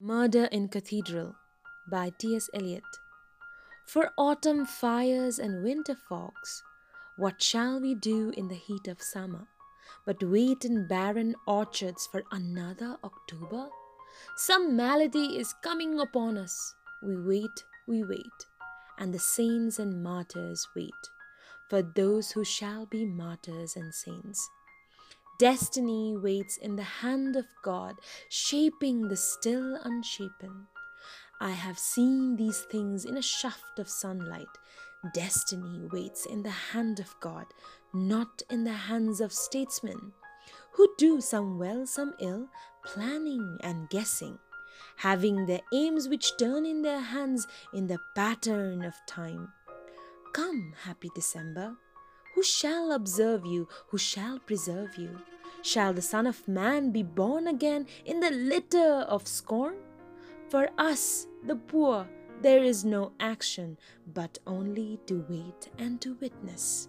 Murder in Cathedral by T.S. Eliot. For autumn fires and winter fogs, what shall we do in the heat of summer? But wait in barren orchards for another October? Some malady is coming upon us. We wait, we wait, and the saints and martyrs wait for those who shall be martyrs and saints. Destiny waits in the hand of God, shaping the still unshapen. I have seen these things in a shaft of sunlight. Destiny waits in the hand of God, not in the hands of statesmen, who do some well, some ill, planning and guessing, having their aims which turn in their hands in the pattern of time. Come, happy December, who shall observe you? Who shall preserve you? Shall the Son of Man be born again in the litter of scorn? For us, the poor, there is no action, but only to wait and to witness.